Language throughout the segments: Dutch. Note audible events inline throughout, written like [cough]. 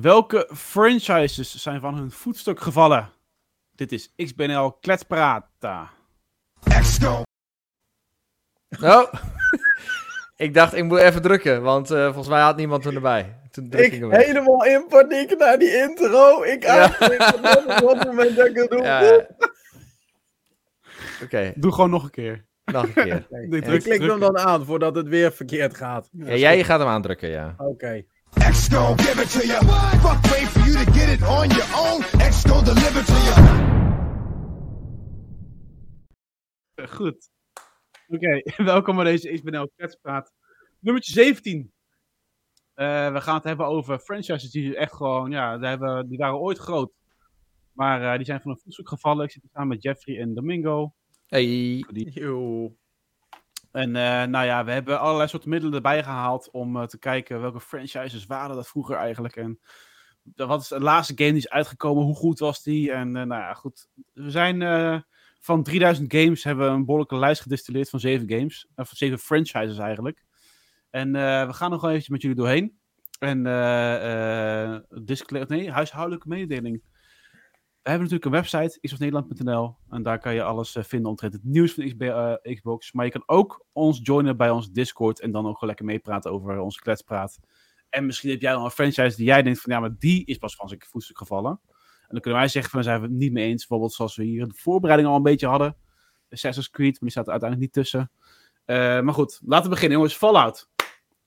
Welke franchises zijn van hun voetstuk gevallen? Dit is XBNL Kletsprata. Oh, [laughs] ik dacht ik moet even drukken, want eh, volgens mij had niemand hem erbij. Toen druk Ik ik hem weg. helemaal in paniek naar die intro. Ik Ja. op het moment dat ik het doe. Ja. [laughs] Oké, Doe gewoon nog een keer. nog een keer. [laughs] Ik druk- klik hem dan aan voordat het weer verkeerd gaat. Ja, jij gaat hem aandrukken, ja. Oké. Gon' give it to you. Fuck, wait for you to get it on your own. X gon' deliver to you. Goed. Oké, [laughs] welkom bij deze XBNL Kletspraat. Nummertje 17. Eh, we gaan het hebben over franchises die echt gewoon, ja, die, hebben, die waren ooit groot. Maar eh, die zijn van een voetstuk gevallen. Ik zit hier samen met Jeffrey en Domingo. Hey. Yo. En eh, nou ja, we hebben allerlei soorten middelen erbij gehaald om eh, te kijken welke franchises waren dat vroeger eigenlijk. En wat is de laatste game die is uitgekomen? Hoe goed was die? En eh, nou ja, goed. We zijn van 3000 games hebben we een behoorlijke lijst gedistilleerd van 7 games. Of 7 franchises eigenlijk. En we gaan nog wel eventjes met jullie doorheen. En discla- nee, huishoudelijke mededeling. We hebben natuurlijk een website, xboxnederland.nl. En daar kan je alles eh, vinden omtrent het nieuws van eh, Xbox. Maar je kan ook ons joinen bij ons Discord. En dan ook lekker meepraten over onze kletspraat. En misschien heb jij wel een franchise die jij denkt van... Ja, maar die is pas van zijn voetstuk gevallen. En dan kunnen wij zeggen van... Zijn we het niet mee eens. Bijvoorbeeld zoals we hier de voorbereiding al een beetje hadden. Assassin's Creed, maar die staat er uiteindelijk niet tussen. Eh, maar goed, laten we beginnen jongens. Fallout.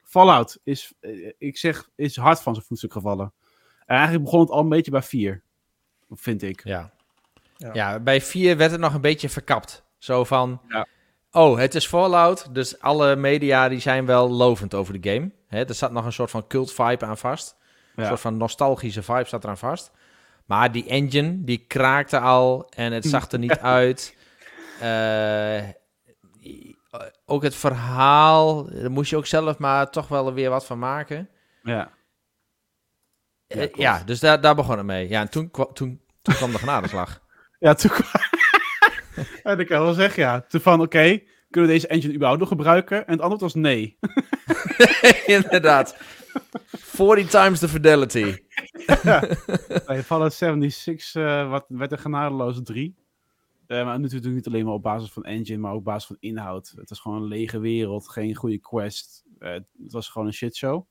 Fallout is, ik zeg, is hard van zijn voetstuk gevallen. En eigenlijk begon het al een beetje bij 4. Vind ik. Ja. Ja. ja. bij 4 werd het nog een beetje verkapt. Zo van, Ja. oh, het is Fallout, dus alle media die zijn wel lovend over de game. Hè, er zat nog een soort van cult vibe aan vast. Een soort van nostalgische vibe zat eraan vast. Maar die engine, die kraakte al en het zag er niet [laughs] uit. Eh, ook het verhaal, daar moest je ook zelf maar toch wel weer wat van maken. Ja. Ja, Eh. Ja, dus daar, daar begon het mee. Ja, en toen, kwa- toen, toen kwam de genadeslag. [laughs] Ja, toen kwam... [laughs] ja, dat kan ik wel zeggen, ja. Toen van, oké, kunnen we deze engine überhaupt nog gebruiken? En het antwoord was nee. [laughs] Inderdaad. 40 times the fidelity. Bij Fallout 76 eh, wat, werd een genadeloze 3. Eh, maar natuurlijk niet alleen maar op basis van engine, maar ook op basis van inhoud. Het was gewoon een lege wereld, geen goede quest. Het was gewoon een shitshow.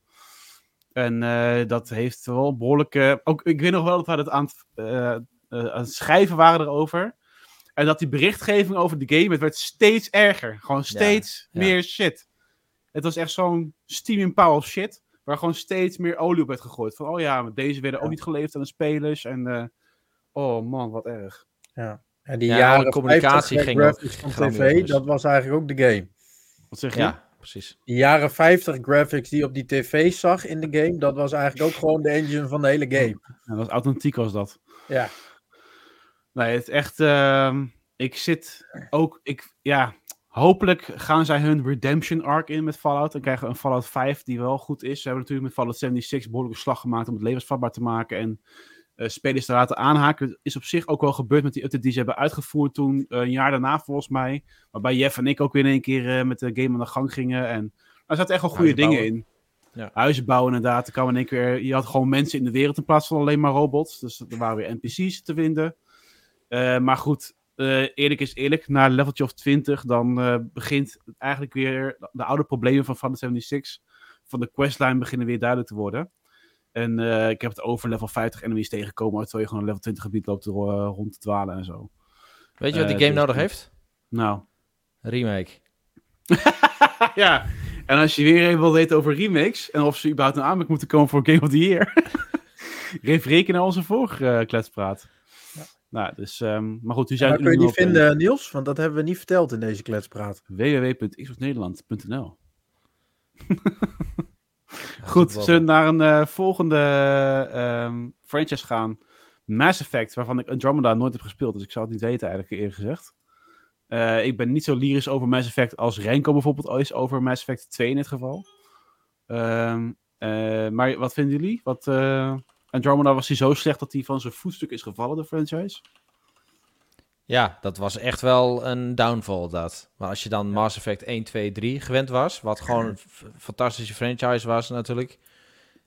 En eh, dat heeft wel behoorlijke... Ook, ik weet nog wel dat we het aan het, eh, eh, aan het schrijven waren erover. En dat die berichtgeving over de game, het werd steeds erger. Gewoon steeds ja. meer shit. Het was echt zo'n steam in power of shit. Waar gewoon steeds meer olie op werd gegooid. Van, oh ja, deze werden ook niet geleverd aan de spelers. En, eh, oh man, wat erg. En die Ja, jaren communicatie 50 ging van tv, grandioos. dat was eigenlijk ook de game. Wat zeg je? Ja, precies. Die jaren 50 graphics die je op die tv zag in de game, dat was eigenlijk ook gewoon de engine van de hele game. Ja, dat was authentiek was dat. Ja. Nee, het is echt... ehm, ik zit ook... Ik, ja, hopelijk gaan zij hun redemption arc in met Fallout. Dan krijgen we een Fallout 5 die wel goed is. Ze hebben natuurlijk met Fallout 76 behoorlijke slag gemaakt om het levensvatbaar te maken. En eh, spelers te laten aanhaken. Dat is op zich ook wel gebeurd met die update die ze hebben uitgevoerd toen. eh, een jaar daarna volgens mij. Waarbij Jeff en ik ook weer in één keer eh, met de game aan de gang gingen. En er zaten echt wel goede Huizen dingen bouwen. in. Ja. Huizen bouwen inderdaad. Er kwam in één keer, je had gewoon mensen in de wereld in plaats van alleen maar robots. Dus er waren weer NPC's te vinden. Maar goed, eerlijk is eerlijk. Na een leveltje of 20, dan begint eigenlijk weer de oude problemen van Final 76 van de questline beginnen weer duidelijk te worden. En eh, ik heb het over level 50 enemies tegengekomen, terwijl je gewoon een level 20 gebied loopt er, eh, rond te dwalen en zo. Weet je wat die Eh, game dus- nodig heeft? Nou, Remake. [laughs] ja. En als je weer even wil weten over remakes en of ze überhaupt een aanmerking moeten komen voor Game of the Year, [laughs] refereer naar onze vorige eh, kletspraat. Nou, dus, ehm, maar goed, u zijn Waar kun je nu die vinden, Niels? Want dat hebben we niet verteld in deze kletspraat. www.xboxnederland.nl Ja, [laughs] Goed, zullen we naar een eh, volgende ehm, franchise gaan? Mass Effect, waarvan ik Andromeda nooit heb gespeeld, dus ik zou het niet weten eigenlijk eerlijk gezegd. Eh, ik ben niet zo lyrisch over Mass Effect als Renko bijvoorbeeld is over Mass Effect 2 in dit geval. Ehm, eh, maar wat vinden jullie? Wat, Andromeda was hij zo slecht dat hij van zijn voetstuk is gevallen, de franchise? Ja, dat was echt wel een downfall dat. Maar als je dan Mass Effect 1, 2, 3 gewend was, wat gewoon een fantastische franchise was natuurlijk.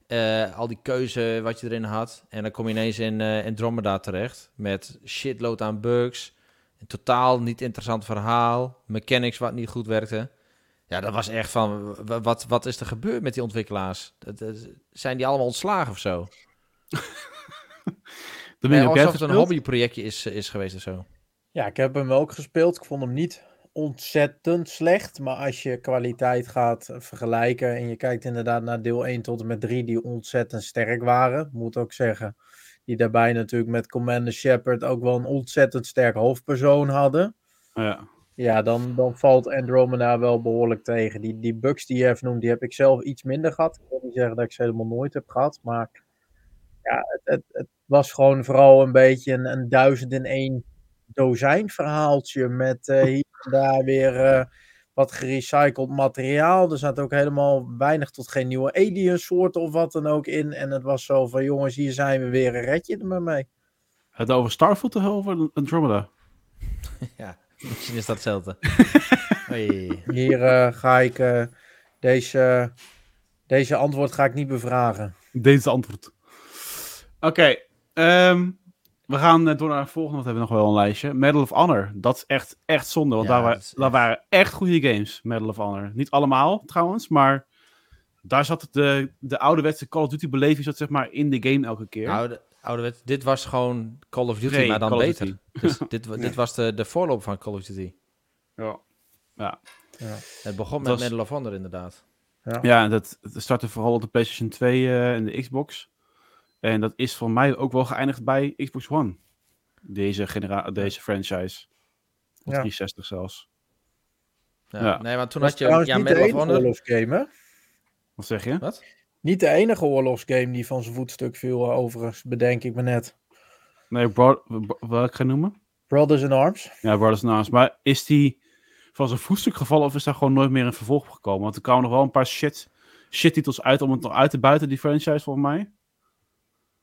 Eh, al die keuze wat je erin had. En dan kom je ineens in eh, Andromeda terecht. Met shitload aan bugs. Een totaal niet interessant verhaal. Mechanics wat niet goed werkte. Ja, dat was echt van... Wat, wat is er gebeurd met die ontwikkelaars? Dat, dat- zijn die allemaal ontslagen of zo? [laughs] Dan ben je alsof het een hobbyprojectje is, is geweest of zo. Ja, ik heb hem ook gespeeld. Ik vond hem niet ontzettend slecht. Maar als je kwaliteit gaat vergelijken en je kijkt inderdaad naar deel 1 tot en met 3 die ontzettend sterk waren. Moet ook zeggen, die daarbij natuurlijk met Commander Shepard ook wel een ontzettend sterk hoofdpersoon hadden. Ja. Ja, dan, dan valt Andromeda wel behoorlijk tegen. Die, die bugs die je even noemt, die heb ik zelf iets minder gehad. Ik wil niet zeggen dat ik ze helemaal nooit heb gehad. Maar ja, het, het, het was gewoon vooral een beetje een, een duizend in één dozijn verhaaltje. Met eh, hier en daar weer eh, wat gerecycled materiaal. Er zat ook helemaal weinig tot geen nieuwe alien soorten of wat dan ook in. En het was zo van, jongens, hier zijn we weer, red je er maar mee. Het over Starfield of over Andromeda? [laughs] ja, misschien is dat hetzelfde. [laughs] Hier eh, ga ik eh, deze, deze antwoord ga ik niet bevragen. Deze antwoord. Oké, ehm, we gaan eh, door naar het volgende, want we hebben nog wel een lijstje. Medal of Honor, dat is echt, echt zonde, want Ja, daar, wa- dat is daar echt- waren echt goede games, Medal of Honor. Niet allemaal trouwens, maar daar zat de, de ouderwetse Call of Duty beleving zat zeg maar in de game elke keer. Oude, ouderwet, dit was gewoon Call of Duty, Nee, maar dan Call beter. Dus [laughs] dit, dit was de, de voorloop van Call of Duty. Ja. Ja. Het begon met was- Medal of Honor inderdaad. Ja, dat, dat startte vooral op de PlayStation 2 eh, en de Xbox. En dat is voor mij ook wel geëindigd bij Xbox One. Deze, genera deze franchise. Of Ja. 360 zelfs. Ja. Ja. Nee, want toen had je ja, niet de enige Honor. oorlogsgame, hè? Wat zeg je? Wat? Niet de enige oorlogsgame die van zijn voetstuk viel, eh, overigens, bedenk ik me net. Nee, bro, wat ik ga noemen? Brothers in Arms. Ja, Brothers in Arms. Maar is die van zijn voetstuk gevallen of is daar gewoon nooit meer een vervolg op gekomen? Want er kwamen nog wel een paar shit, shit titels uit om het nog uit te buiten, die franchise volgens mij.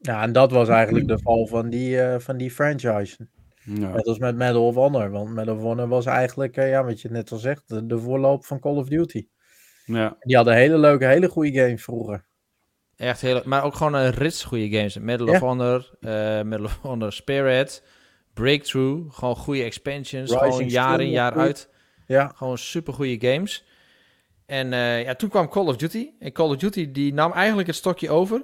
Ja, en dat was eigenlijk de val van die, eh, van die franchise. Ja. Net als met Medal of Honor. Want Medal of Honor was eigenlijk, eh, ja, wat je net al zegt, de, de voorloop van Call of Duty. ja. Die hadden hele leuke, hele goede games vroeger. Echt heel, maar ook gewoon een rits goede games. Medal Ja. of Honor, eh Medal of Honor Spirit, Breakthrough. Gewoon goede expansions. Rising gewoon jaar in jaar uit. Ja, Gewoon super goede games. En eh, ja, toen kwam Call of Duty. En Call of Duty die nam eigenlijk het stokje over.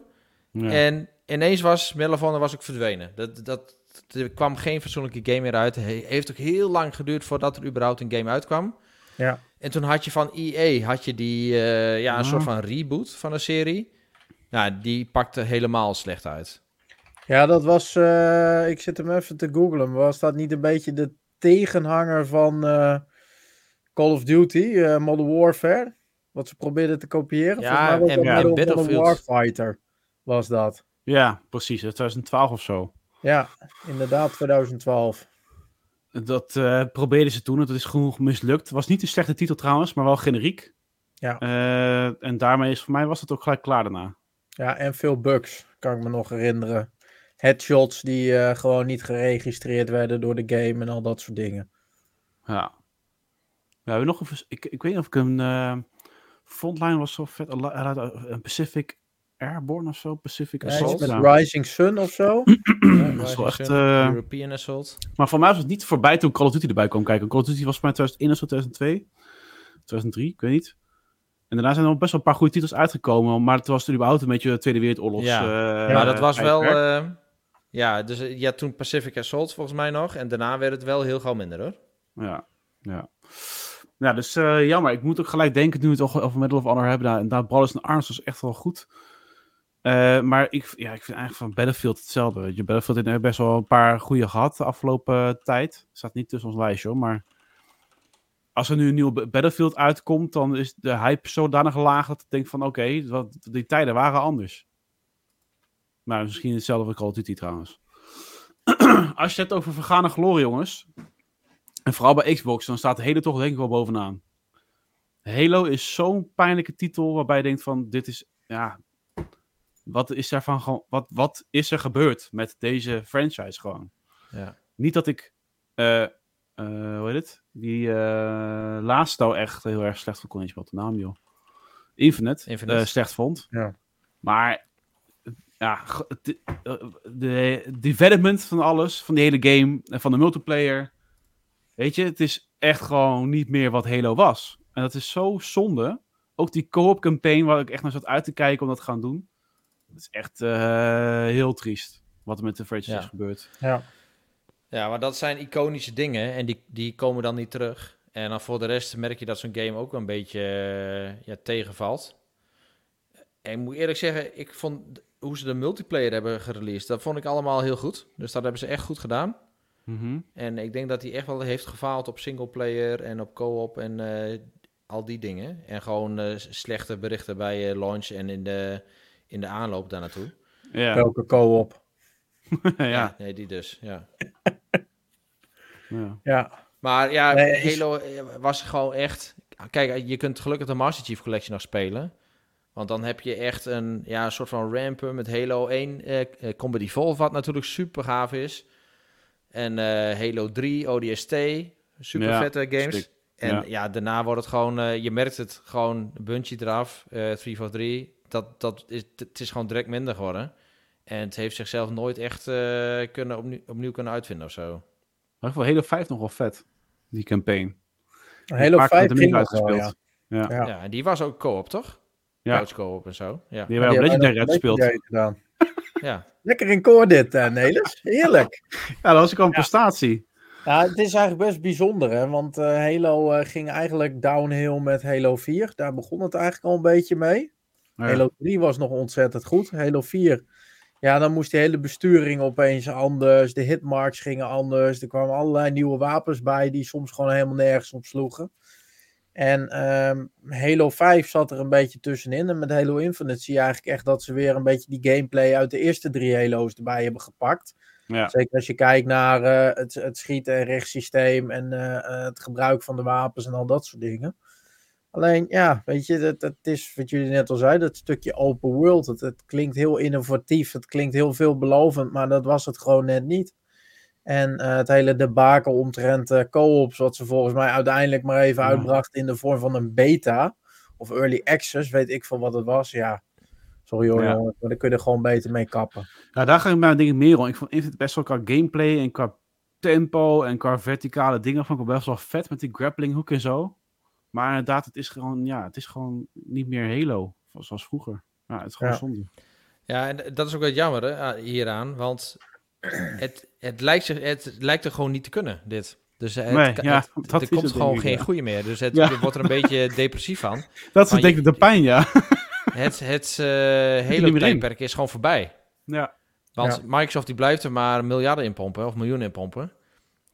Ja. En ineens was Honor was ook verdwenen. Dat, dat, er kwam geen fatsoenlijke game meer uit. Het he- heeft ook heel lang geduurd voordat er überhaupt een game uitkwam. ja. En toen had je van EA had je die, eh, ja, een soort van reboot van een serie. Ja, die pakte helemaal slecht uit. Ja, dat was. eh, ik zit hem even te googlen. Was dat niet een beetje de tegenhanger van eh, Call of Duty, Modern Warfare? Wat ze probeerden te kopiëren? Ja, en- ja. Warfighter. Was dat? Ja, precies. 2012 of zo. Ja, inderdaad, 2012. Dat eh, probeerden ze toen. Dat is genoeg mislukt. Het was niet een slechte titel trouwens, maar wel generiek. Ja. Eh, en daarmee is voor mij was het ook gelijk klaar daarna. Ja, en veel bugs, kan ik me nog herinneren. Headshots die eh, gewoon niet geregistreerd werden door de game en al dat soort dingen. Ja. We hebben nog een, ik, ik weet niet of ik een frontline was zo vet. Pacific Airborne of zo. Pacific Ja, Assault. met Ja. Rising Sun of zo. [clears throat] Dat is wel echt, Sun, eh, European Assault. Maar voor mij was het niet voorbij toen Call of Duty erbij kwam kijken. Call of Duty was voor mij 2001 of zo, 2002. 2003, ik weet niet. En daarna zijn er nog best wel een paar goede titels uitgekomen. Maar het was toen überhaupt een beetje de Tweede Wereldoorlogs. Ja, eh, maar dat was wel... eh, ja, dus ja, toen Pacific Assault volgens mij nog. En daarna werd het wel heel gauw minder hoor. Ja, ja. Ja, dus eh, jammer. Ik moet ook gelijk denken, nu we het toch over Medal of Honor hebben. Nou, inderdaad, Brothers in Arms was echt wel goed. Eh, maar ik, ja, ik vind eigenlijk van Battlefield hetzelfde. Je Battlefield heeft best wel een paar goede gehad de afgelopen tijd. Staat niet tussen ons lijstje, maar... Als er nu een nieuwe Battlefield uitkomt, dan is de hype zodanig laag dat ik denk van, oké, die tijden waren anders. Maar misschien hetzelfde voor Call trouwens. [clears throat] Als je het over vergane glorie, jongens. En vooral bij Xbox, dan staat Halo toch denk ik wel bovenaan. Halo is zo'n pijnlijke titel waarbij je denkt van, dit is, ja, wat is er van gewoon, wat, wat is er gebeurd met deze franchise gewoon? Ja. Niet dat ik, eh, eh, hoe heet het? Die eh, laatste nou echt heel erg slecht vond, kon niet wat de naam joh. Infinite, Infinite. eh, slecht vond. Ja. Maar ja, de development van alles, van die hele game en van de multiplayer. Weet je, het is echt gewoon niet meer wat Halo was. En dat is zo zonde. Ook die co-op campaign waar ik echt naar zat uit te kijken om dat te gaan doen. Het is echt eh, heel triest wat er met de franchise Ja. is gebeurd. Ja. Ja, maar dat zijn iconische dingen en die, die komen dan niet terug. En dan voor de rest merk je dat zo'n game ook een beetje eh, ja, tegenvalt. En ik moet eerlijk zeggen, ik vond hoe ze de multiplayer hebben gereleased, dat vond ik allemaal heel goed. Dus dat hebben ze echt goed gedaan. Mhm. En ik denk dat hij echt wel heeft gefaald op singleplayer en op co-op en eh, al die dingen. En gewoon eh, slechte berichten bij eh, launch en in de, in de aanloop daar naartoe. Ja. [laughs] Welke co-op. [laughs] ja. Nee, die dus, ja. ja. Ja. Maar ja, Nee, Halo eh, was gewoon echt... Kijk, je kunt gelukkig de Master Chief Collection nog spelen. Want dan heb je echt een, ja, een soort van rampen met Halo 1. eh, eh, Combat Evolve, wat natuurlijk super gaaf is. En eh, Halo 3, ODST, super Ja, vette games. stik. En Ja. ja. daarna wordt het gewoon, eh, je merkt het gewoon, Bungie eraf, eh 3 voor 3. Dat, dat is, het is gewoon direct minder geworden. En het heeft zichzelf nooit echt eh, kunnen opnieuw, opnieuw kunnen uitvinden of zo. Maar ik vond Halo 5 nog wel vet, die campaign. Halo Vaak 5 met hem ging niet nog wel, ja. Ja. Ja. Ja, en die was ook co-op, toch? Ja. Co-op en zo. Ja, Die hebben wij op Legendary uitgespeeld. Gedaan. [laughs] ja. Lekker in koor dit, eh, Nelis. Heerlijk. [laughs] Ja, dat was ook al een prestatie. Ja, het is eigenlijk best bijzonder, hè? want eh, Halo ging eigenlijk downhill met Halo 4. Daar begon het eigenlijk al een beetje mee. Ja. Halo 3 was nog ontzettend goed. Halo 4, ja, dan moest die hele besturing opeens anders. De hitmarks gingen anders. Er kwamen allerlei nieuwe wapens bij die soms gewoon helemaal nergens op sloegen. En ehm, Halo 5 zat er een beetje tussenin. En met Halo Infinite zie je eigenlijk echt dat ze weer een beetje die gameplay uit de eerste drie Halo's erbij hebben gepakt. Ja. Zeker als je kijkt naar eh, het, het schieten- en rechtssysteem en eh, eh, het gebruik van de wapens en al dat soort dingen. Alleen, ja, weet je, het, het is wat jullie net al zeiden, dat stukje open world. Het, het klinkt heel innovatief, het klinkt heel veelbelovend, maar dat was het gewoon net niet. En eh, het hele debakel omtrent eh, co-ops, wat ze volgens mij uiteindelijk maar even Ja. uitbrachten in de vorm van een beta of early access, weet ik veel wat het was. Ja, sorry hoor, Ja. jongens, maar daar kun je er gewoon beter mee kappen. Ja, daar ga ik mijn dingen meer om. Ik vond Infinite best wel qua gameplay en qua tempo en qua verticale dingen vond ik best wel vet met die grappling hook en zo. Maar inderdaad, het is gewoon, ja, het is gewoon niet meer Halo zoals vroeger. Ja, het is gewoon Ja. zonde. ja, en dat is ook wel jammer hè, ah, hieraan. Want [clears throat] het, het, lijkt zich, het lijkt er gewoon niet te kunnen, dit. Dus het, Nee, kan- ja, het- dat er komt het, gewoon ik, geen ja. goede meer. Dus het, Ja. wordt er een beetje [laughs] depressief van. Dat is denk ik de pijn, ja. [laughs] Het, het eh, hele in. tijdperk is gewoon voorbij. ja. Want Microsoft die blijft er maar miljarden in pompen, of miljoenen in pompen.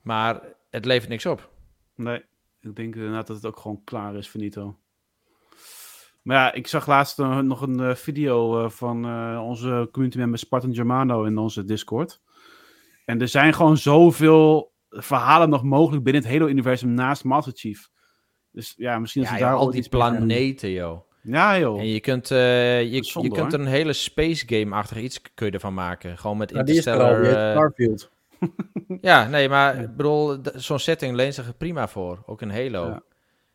Maar het levert niks op. Nee, ik denk inderdaad dat het ook gewoon klaar is, finito. Maar ja, ik zag laatst eh, nog een eh, video eh, van eh, onze community member Spartan Germano in onze Discord. En er zijn gewoon zoveel verhalen nog mogelijk binnen het Halo-universum naast Master Chief. Dus ja, misschien dat Ja, ze joh, daar al die planeten, joh. Ja, joh. En je kunt, eh, je, is zonde, je kunt er een hele space game-achtig iets kun je ervan maken. Gewoon met die is er al, Interstellar. die eh, Starfield. [laughs] ja, nee, maar ik bedoel, zo'n setting leent zich er prima voor. Ook in Halo. Ja.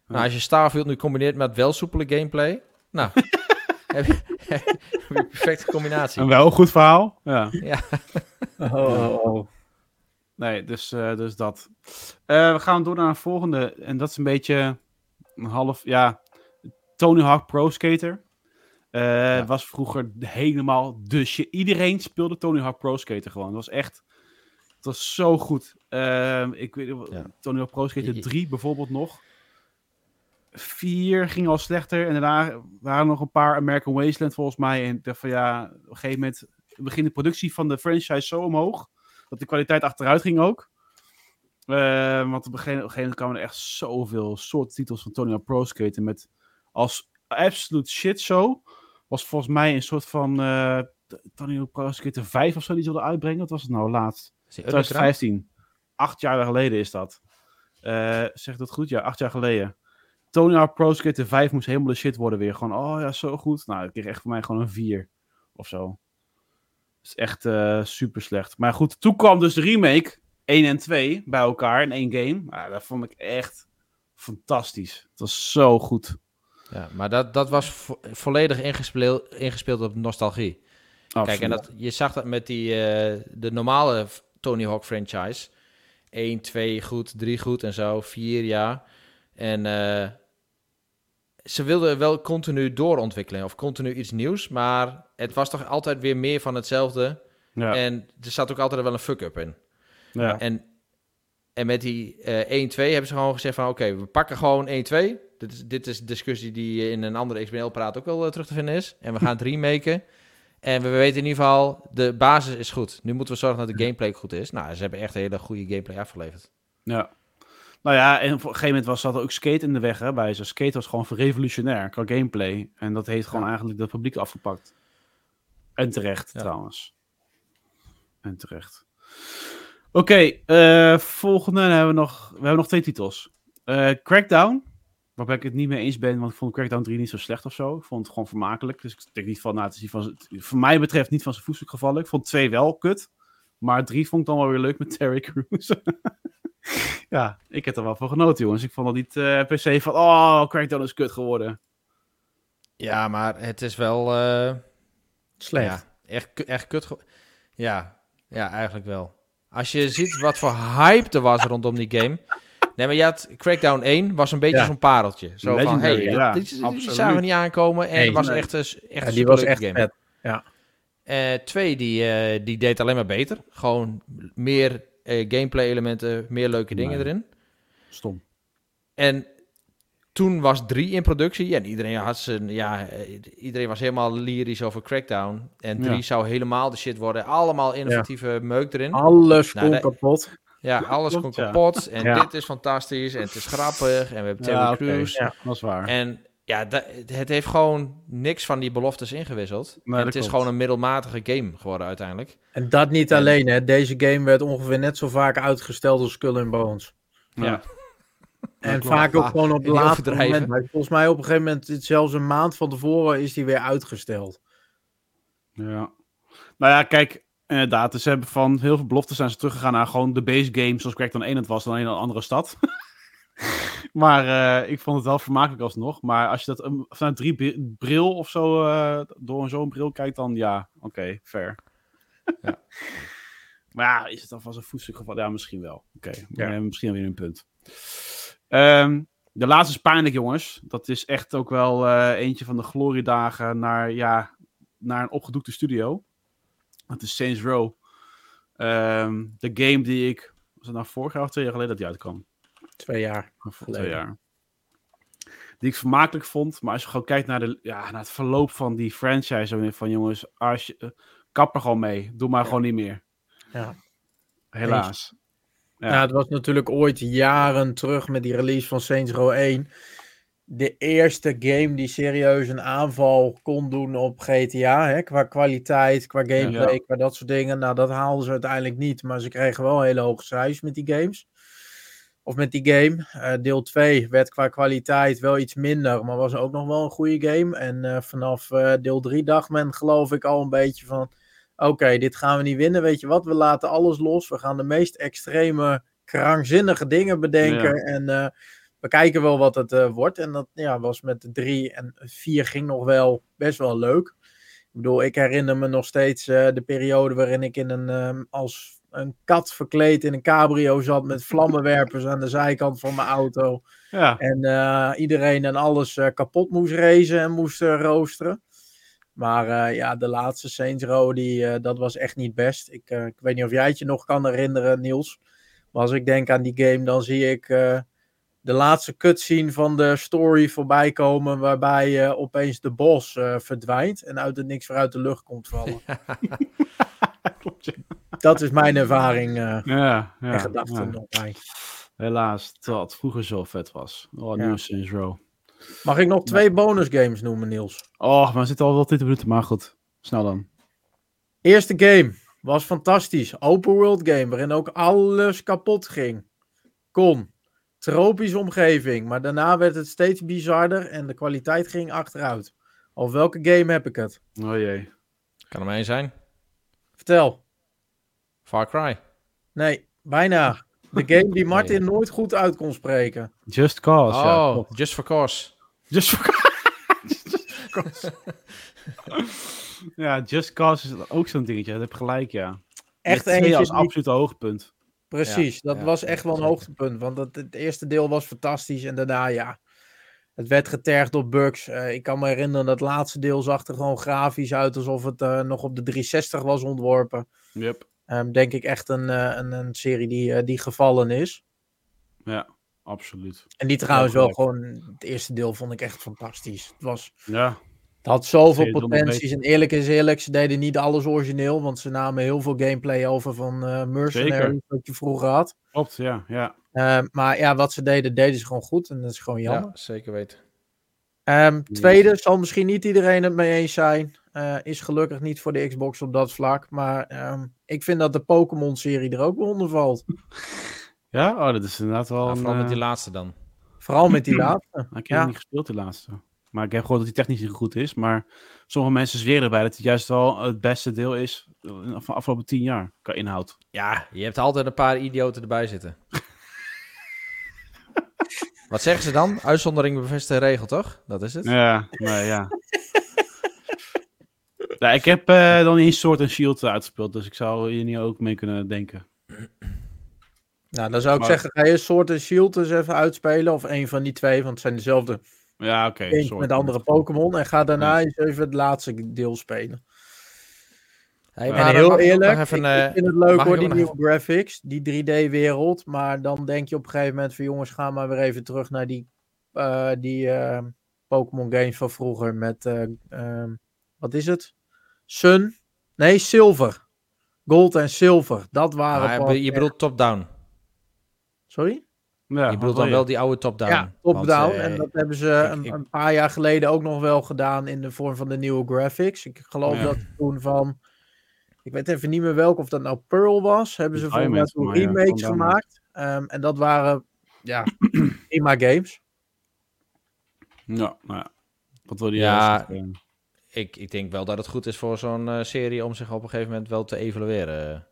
Nou, als je Starfield nu combineert met wel soepele gameplay, nou, [laughs] heb je, heb je een perfecte combinatie. Een wel een goed verhaal. Ja. Ja. [laughs] Oh, oh, oh. Nee, dus, eh, dus dat. Eh, we gaan door naar een volgende. En dat is een beetje een half, ja, Tony Hawk Pro Skater. Eh, Was vroeger helemaal de shit. Iedereen speelde Tony Hawk Pro Skater gewoon. Dat was echt, het was zo goed. Eh, ik weet Ja. Tony Hawk Pro Skater Je- 3 bijvoorbeeld nog. 4 ging al slechter. En daarna waren er nog een paar American Wasteland volgens mij. En ik dacht van ja, op een gegeven moment begint de productie van de franchise zo omhoog. Dat de kwaliteit achteruit ging ook. Eh, want op een gegeven moment kwamen er echt zoveel soorten titels van Tony Hawk Pro Skater. Met als absolute shit show. Was volgens mij een soort van eh, Tony Hawk Pro Skater 5 of zo die ze wilden uitbrengen. Wat was het nou laatst? Is die Underground? 2015. Acht jaar geleden is dat. Eh zeg dat goed? Ja, acht jaar geleden. Tony Hawk Pro Skater 5 moest helemaal de shit worden weer. Gewoon, oh ja, zo goed. Nou, ik kreeg echt voor mij gewoon een 4 of zo. Dat is echt eh, super slecht. Maar goed, toen kwam dus de remake 1 en 2 bij elkaar in één game. Nou, dat vond ik echt fantastisch. Het was zo goed. Ja, maar dat, dat was vo- volledig ingespeeld, ingespeeld op nostalgie. Kijk, en dat, je zag dat met die, eh, de normale Tony Hawk franchise. 1, 2 goed, 3 goed en zo, 4 ja. En eh, ze wilden wel continu doorontwikkelen of continu iets nieuws, maar het was toch altijd weer meer van hetzelfde. Ja, En er zat ook altijd wel een fuck-up in. ja. En, en met die eh 1-2 hebben ze gewoon gezegd van... oké, we pakken gewoon 1-2. Dit is, dit is discussie die in een andere XBL-praat ook wel eh, terug te vinden is. En we gaan het [laughs] remaken. En we weten in ieder geval, de basis is goed. Nu moeten we zorgen dat de gameplay goed is. Nou, ze hebben echt een hele goede gameplay afgeleverd. Ja. Nou ja, en op een gegeven moment was zat er ook skate in de weg hè, bij ze. Skate was gewoon revolutionair qua gameplay. En dat heeft gewoon eigenlijk het publiek afgepakt. En terecht, Ja. trouwens. En terecht. Oké, eh, volgende hebben we nog. We hebben nog twee titels. Eh, Crackdown. Waarbij ik het niet mee eens ben, want ik vond Crackdown 3 niet zo slecht of zo. Ik vond het gewoon vermakelijk. Dus ik denk niet van, nou, het is niet van, voor mij betreft niet van zijn voetstuk gevallen. Ik vond 2 wel kut. Maar 3 vond ik dan wel weer leuk met Terry Crews. [laughs] ja, ik heb er wel van genoten, jongens. Ik vond dat niet eh, per se van, oh, Crackdown is kut geworden. Ja, maar het is wel... eh, Slecht. Ja, echt, echt kut. Ja, ja, eigenlijk wel. Als je ziet wat voor hype er was rondom die game. Nee, maar je had Crackdown 1 was een beetje Ja. zo'n pareltje. Zo van, Legendary, hey, ja, dit, dit zagen we niet aankomen. En Nee, was nee. echt, echt Ja, een die was echt game. vet. Eh, twee, die, eh, die deed alleen maar beter. Gewoon meer eh, gameplay elementen, meer leuke dingen Nee. erin. Stom. En toen was drie in productie. En iedereen had zijn, ja, iedereen was helemaal lyrisch over Crackdown. En drie Ja. zou helemaal de shit worden. Allemaal innovatieve meuk erin. Alles Nou, kon kapot. Ja, alles komt ja. kapot. En Ja. dit is fantastisch. En het is grappig. En we hebben Terry. Crews. Ja. Dat is waar. En ja, het heeft gewoon niks van die beloftes ingewisseld. En dat het is gewoon een middelmatige game geworden uiteindelijk. En dat niet En- alleen, hè. Deze game werd ongeveer net zo vaak uitgesteld als Skull and Bones. Ja. [laughs] En vaak ook gewoon op laatste moment. Maar Volgens mij op een gegeven moment, zelfs een maand van tevoren, is die weer uitgesteld. Ja. Nou ja, kijk, inderdaad. Dus ze hebben van heel veel beloften zijn ze teruggegaan naar gewoon de base game zoals Crackdown 1 het was, dan in een andere stad. [laughs] maar eh, ik vond het wel vermakelijk alsnog. Maar als je dat um, vanuit drie bri- bril of zo, eh, door zo'n bril kijkt, dan ja, oké, fair. Ja. [laughs] maar ja, is het dan van zo'n voetstuk gevallen? Ja, misschien wel. Oké, we Ja. misschien weer een punt. Ehm, de laatste is pijnlijk, jongens. Dat is echt ook wel eh, eentje van de gloriedagen naar, ja, naar een opgedoekte studio. Dat is Saints Row. Ehm, de game die ik, was het nou vorig jaar of twee jaar geleden dat die uitkwam? Twee jaar. Geleden. twee jaar. Die ik vermakelijk vond. Maar als je gewoon kijkt naar, de, ja, naar het verloop van die franchise. Van jongens, als je, eh, kap er gewoon mee. Doe maar gewoon niet meer. Ja. Helaas. Ja. Ja. het was natuurlijk ooit jaren terug met die release van Saints Row 1. De eerste game die serieus een aanval kon doen op GTA. Hè, qua kwaliteit, qua gameplay, Ja. qua dat soort dingen. Nou, dat haalden ze uiteindelijk niet. Maar ze kregen wel hele hoge cijfers met die games. Of met die game. Eh, deel 2 werd qua kwaliteit wel iets minder. Maar was ook nog wel een goede game. En eh, vanaf eh, deel 3 dacht men geloof ik al een beetje van... Oké, dit gaan we niet winnen. Weet je wat? We laten alles los. We gaan de meest extreme, krankzinnige dingen bedenken. En we kijken wel wat het eh, wordt. En dat ja, was met de 3 en 4 ging nog wel best wel leuk. Ik bedoel, ik herinner me nog steeds eh, de periode waarin ik in een, ehm, als een kat verkleed in een cabrio zat met [laughs] vlammenwerpers aan de zijkant van mijn auto. ja. En eh, iedereen en alles kapot moest racen en moest roosteren. Maar ja, de laatste Saints Row, die, dat was echt niet best. Ik, ik weet niet of jij het je nog kan herinneren, Niels. Maar als ik denk aan die game, dan zie ik de laatste cutscene van de story voorbij komen. Waarbij eh, opeens de bos eh, verdwijnt en uit het niks voor uit de lucht komt vallen. [laughs] Klopt, ja. Dat is mijn ervaring eh Ja, ja, en gedachten ja. nog bij. Helaas, het vroeger zo vet was. Oh, Ja. nieuwe Saints Row. Mag ik nog twee bonus games noemen, Niels? Oh, maar we zitten al wel 20 minuten, maar goed. Snel dan. Eerste game was fantastisch. Open world game, waarin ook alles kapot ging. Kon. Tropische omgeving, maar daarna werd het steeds bizarder en de kwaliteit ging achteruit. Over welke game heb ik het? Oh jee. Kan er maar één zijn. Vertel. Far Cry. Nee, bijna. De game die [laughs] Martin nooit goed uit kon spreken. Just Cause, ja. Oh, klopt. Just for Cause. Just for Cause. [laughs] Ja, Just Cause is ook zo'n dingetje. Dat heb gelijk, ja. Echt eentje als absoluut hoogtepunt. Precies, dat was echt wel een hoogtepunt. Want het, het eerste deel was fantastisch en daarna ja. Het werd getergd door bugs. Eh, ik kan me herinneren dat het laatste deel zag er gewoon grafisch uit alsof het eh, nog op de 360 was ontworpen. Yep. Ehm, denk ik echt een, eh, een, een serie die, die gevallen is. Ja, absoluut. En die trouwens wel gewoon, het eerste deel vond ik echt fantastisch. Het, was, Ja, had zoveel potenties. En eerlijk is eerlijk, ze deden niet alles origineel. Want ze namen heel veel gameplay over van eh Mercenaries, Zeker. wat je vroeger had. klopt. Ja, ja. Ehm, maar ja, wat ze deden, deden ze gewoon goed. En dat is gewoon jammer. Ja, zeker weten. Ehm, tweede, zal misschien niet iedereen het mee eens zijn. Eh, is gelukkig niet voor de Xbox op dat vlak. Maar ehm, ik vind dat de Pokémon-serie er ook wel onder valt. [laughs] Ja, oh, dat is inderdaad wel Nou, een... vooral met die eh, laatste dan. Vooral met die [clears throat] laatste. ik heb Ja. niet gespeeld, de laatste. Maar ik heb gehoord dat hij technisch niet goed is. Maar sommige mensen zweren erbij dat het juist wel het beste deel is eh, van de afgelopen tien jaar. Qua inhoud. Ja, je hebt altijd een paar idioten erbij zitten. [laughs] Wat zeggen ze dan? Uitzondering bevestigde regel, toch? Dat is het. Ja, nee, ja. ja ik heb eh, dan eens Sword en Shield uitgespeeld. Dus ik zou hier niet ook mee kunnen denken. Nou, dan zou ik Maar- zeggen, ga je Sword en Shield eens even uitspelen. Of een van die twee, want het zijn dezelfde Ja, oké. met andere. Pokémon. En ga daarna eens even het laatste deel spelen. Hey, maar heel mag eerlijk, even, ik, eh, ik vind het leuk hoor, die nieuwe graphics, die 3D-wereld. Maar dan denk je op een gegeven moment van jongens, ga maar weer even terug naar die, eh, die eh, Pokémon games van vroeger met, eh, ehm, wat is het? Sun? Nee, Silver. Gold en Silver. Dat waren maar pas je echt- bedoelt top-down. Sorry? Ja, je bedoelt dan wel die oude top-down. Ja, top-down. Want, eh, en dat hebben ze ik- een, ik- een paar jaar geleden ook nog wel gedaan in de vorm van de nieuwe graphics. Ik geloof Ja. dat toen van, ik weet even niet meer welke, of dat nou Pearl was, hebben ze mij toen ja, remakes gemaakt. Ehm, en dat waren, ja, [clears throat] prima games. Ja, nou ja. Wat wil je Ja? Eh, ik, ik denk wel dat het goed is voor zo'n eh, serie om zich op een gegeven moment wel te evalueren.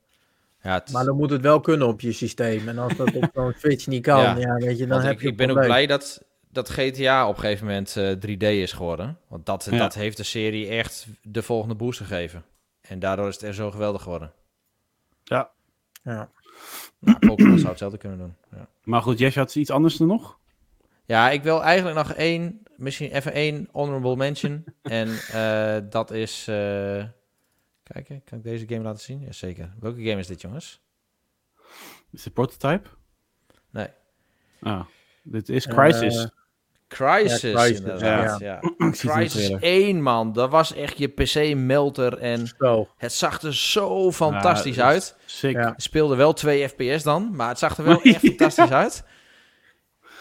Ja, het, Maar dan moet het wel kunnen op je systeem. En als dat op [laughs] zo'n Switch niet kan, Ja. ja, weet je, dan want heb ik, je ik ben ook blij dat, dat GTA op een gegeven moment eh, 3D is geworden. Want dat, Ja. dat heeft de serie echt de volgende boost gegeven. En daardoor is het er zo geweldig geworden. Ja. Ja. Nou, Pokémon zou hetzelfde kunnen doen. Ja. Maar goed, Jess had iets anders dan nog? Ja, ik wil eigenlijk nog één, misschien even één honorable mention. [laughs] en eh, dat is. eh kijk, hè, kan ik deze game laten zien? Jazeker. Welke game is dit, jongens? Is het prototype? Nee. Ah, dit is Crisis. Eh, Crisis, Ja, Crysis, inderdaad. Ja. Crisis trailer. 1, man. Dat was echt je PC-melter. En Zo. het zag er zo fantastisch uit. Sick. Speelde wel 2 FPS dan, maar het zag er wel [laughs] echt fantastisch uit.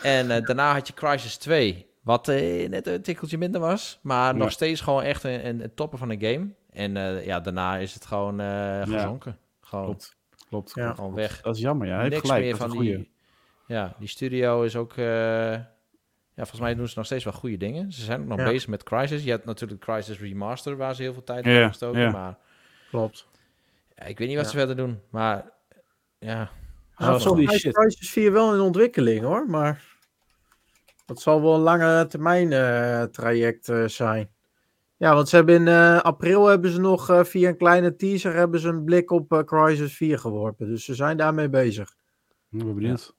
En eh, daarna had je Crisis 2, wat eh, net een tikkeltje minder was, maar nog steeds gewoon echt een, een, een topper van een game. En eh, ja, daarna is het gewoon eh, gezonken. Gewoon, Klopt. Klopt. Ja. gewoon weg. Dat is jammer, ja. Hij heeft Niks gelijk. meer van die... Ja, die studio is ook... eh, ja, volgens mij doen ze nog steeds wel goede dingen. Ze zijn ook nog Ja. bezig met Crisis. Je hebt natuurlijk Crisis Remaster, waar ze heel veel tijd in Ja, hebben gestoken. ja. Maar Klopt. ja, ik weet niet wat Ja. ze verder doen. Maar ja, Nou, shit. Crisis 4 wel in ontwikkeling hoor, maar dat zal wel een lange termijn eh, traject zijn. Ja, want ze hebben in eh, april hebben ze nog eh, via een kleine teaser hebben ze een blik op eh, Crisis 4 geworpen. Dus ze zijn daarmee bezig. Ik ben benieuwd.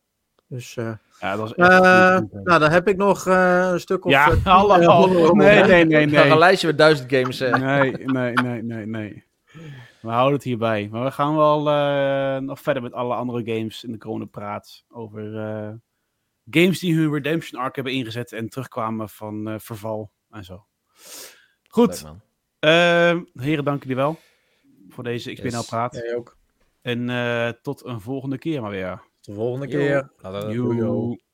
Dus, eh, Ja, dat was echt eh, nou, dan heb ik nog eh, een stuk of... Ja, [laughs] honorable Nee, nee, nee, nog een nee. lijstje met duizend games. Nee, nee, nee, nee, nee. We houden het hierbij. Maar we gaan wel eh, nog verder met alle andere games in de komende praat. Over eh, games die hun Redemption Arc hebben ingezet en terugkwamen van eh, verval en zo. Goed, Leuk. Ehm, heren, dank jullie wel voor deze XBNL Yes. praat. Jij ook. En eh, tot een volgende keer maar weer. Tot de volgende Yo. keer. Joe.